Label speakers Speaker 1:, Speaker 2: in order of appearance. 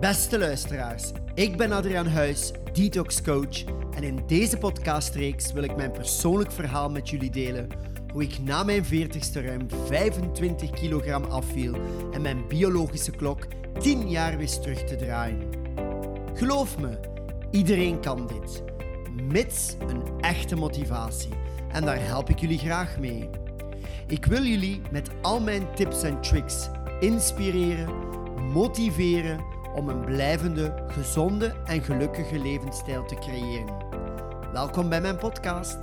Speaker 1: Beste luisteraars, ik ben Adriaan Huis, detox coach en in deze podcastreeks wil ik mijn persoonlijk verhaal met jullie delen hoe ik na mijn 40ste ruim 25 kilogram afviel en mijn biologische klok 10 jaar wist terug te draaien. Geloof me, iedereen kan dit, mits een echte motivatie en daar help ik jullie graag mee. Ik wil jullie met al mijn tips en tricks inspireren, motiveren om een blijvende, gezonde en gelukkige levensstijl te creëren. Welkom bij mijn podcast.